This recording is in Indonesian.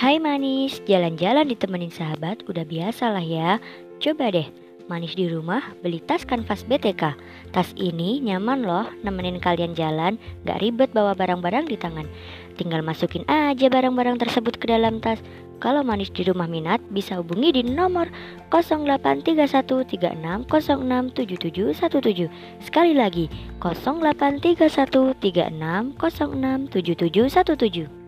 Hai manis, jalan-jalan ditemenin sahabat udah biasa lah ya. Coba deh, manis di rumah beli tas kanvas BTK. Tas ini nyaman loh, nemenin kalian jalan, gak ribet bawa barang-barang di tangan. Tinggal masukin aja barang-barang tersebut ke dalam tas. Kalau manis di rumah minat, bisa hubungi di nomor 083136067717. Sekali lagi, 083136067717.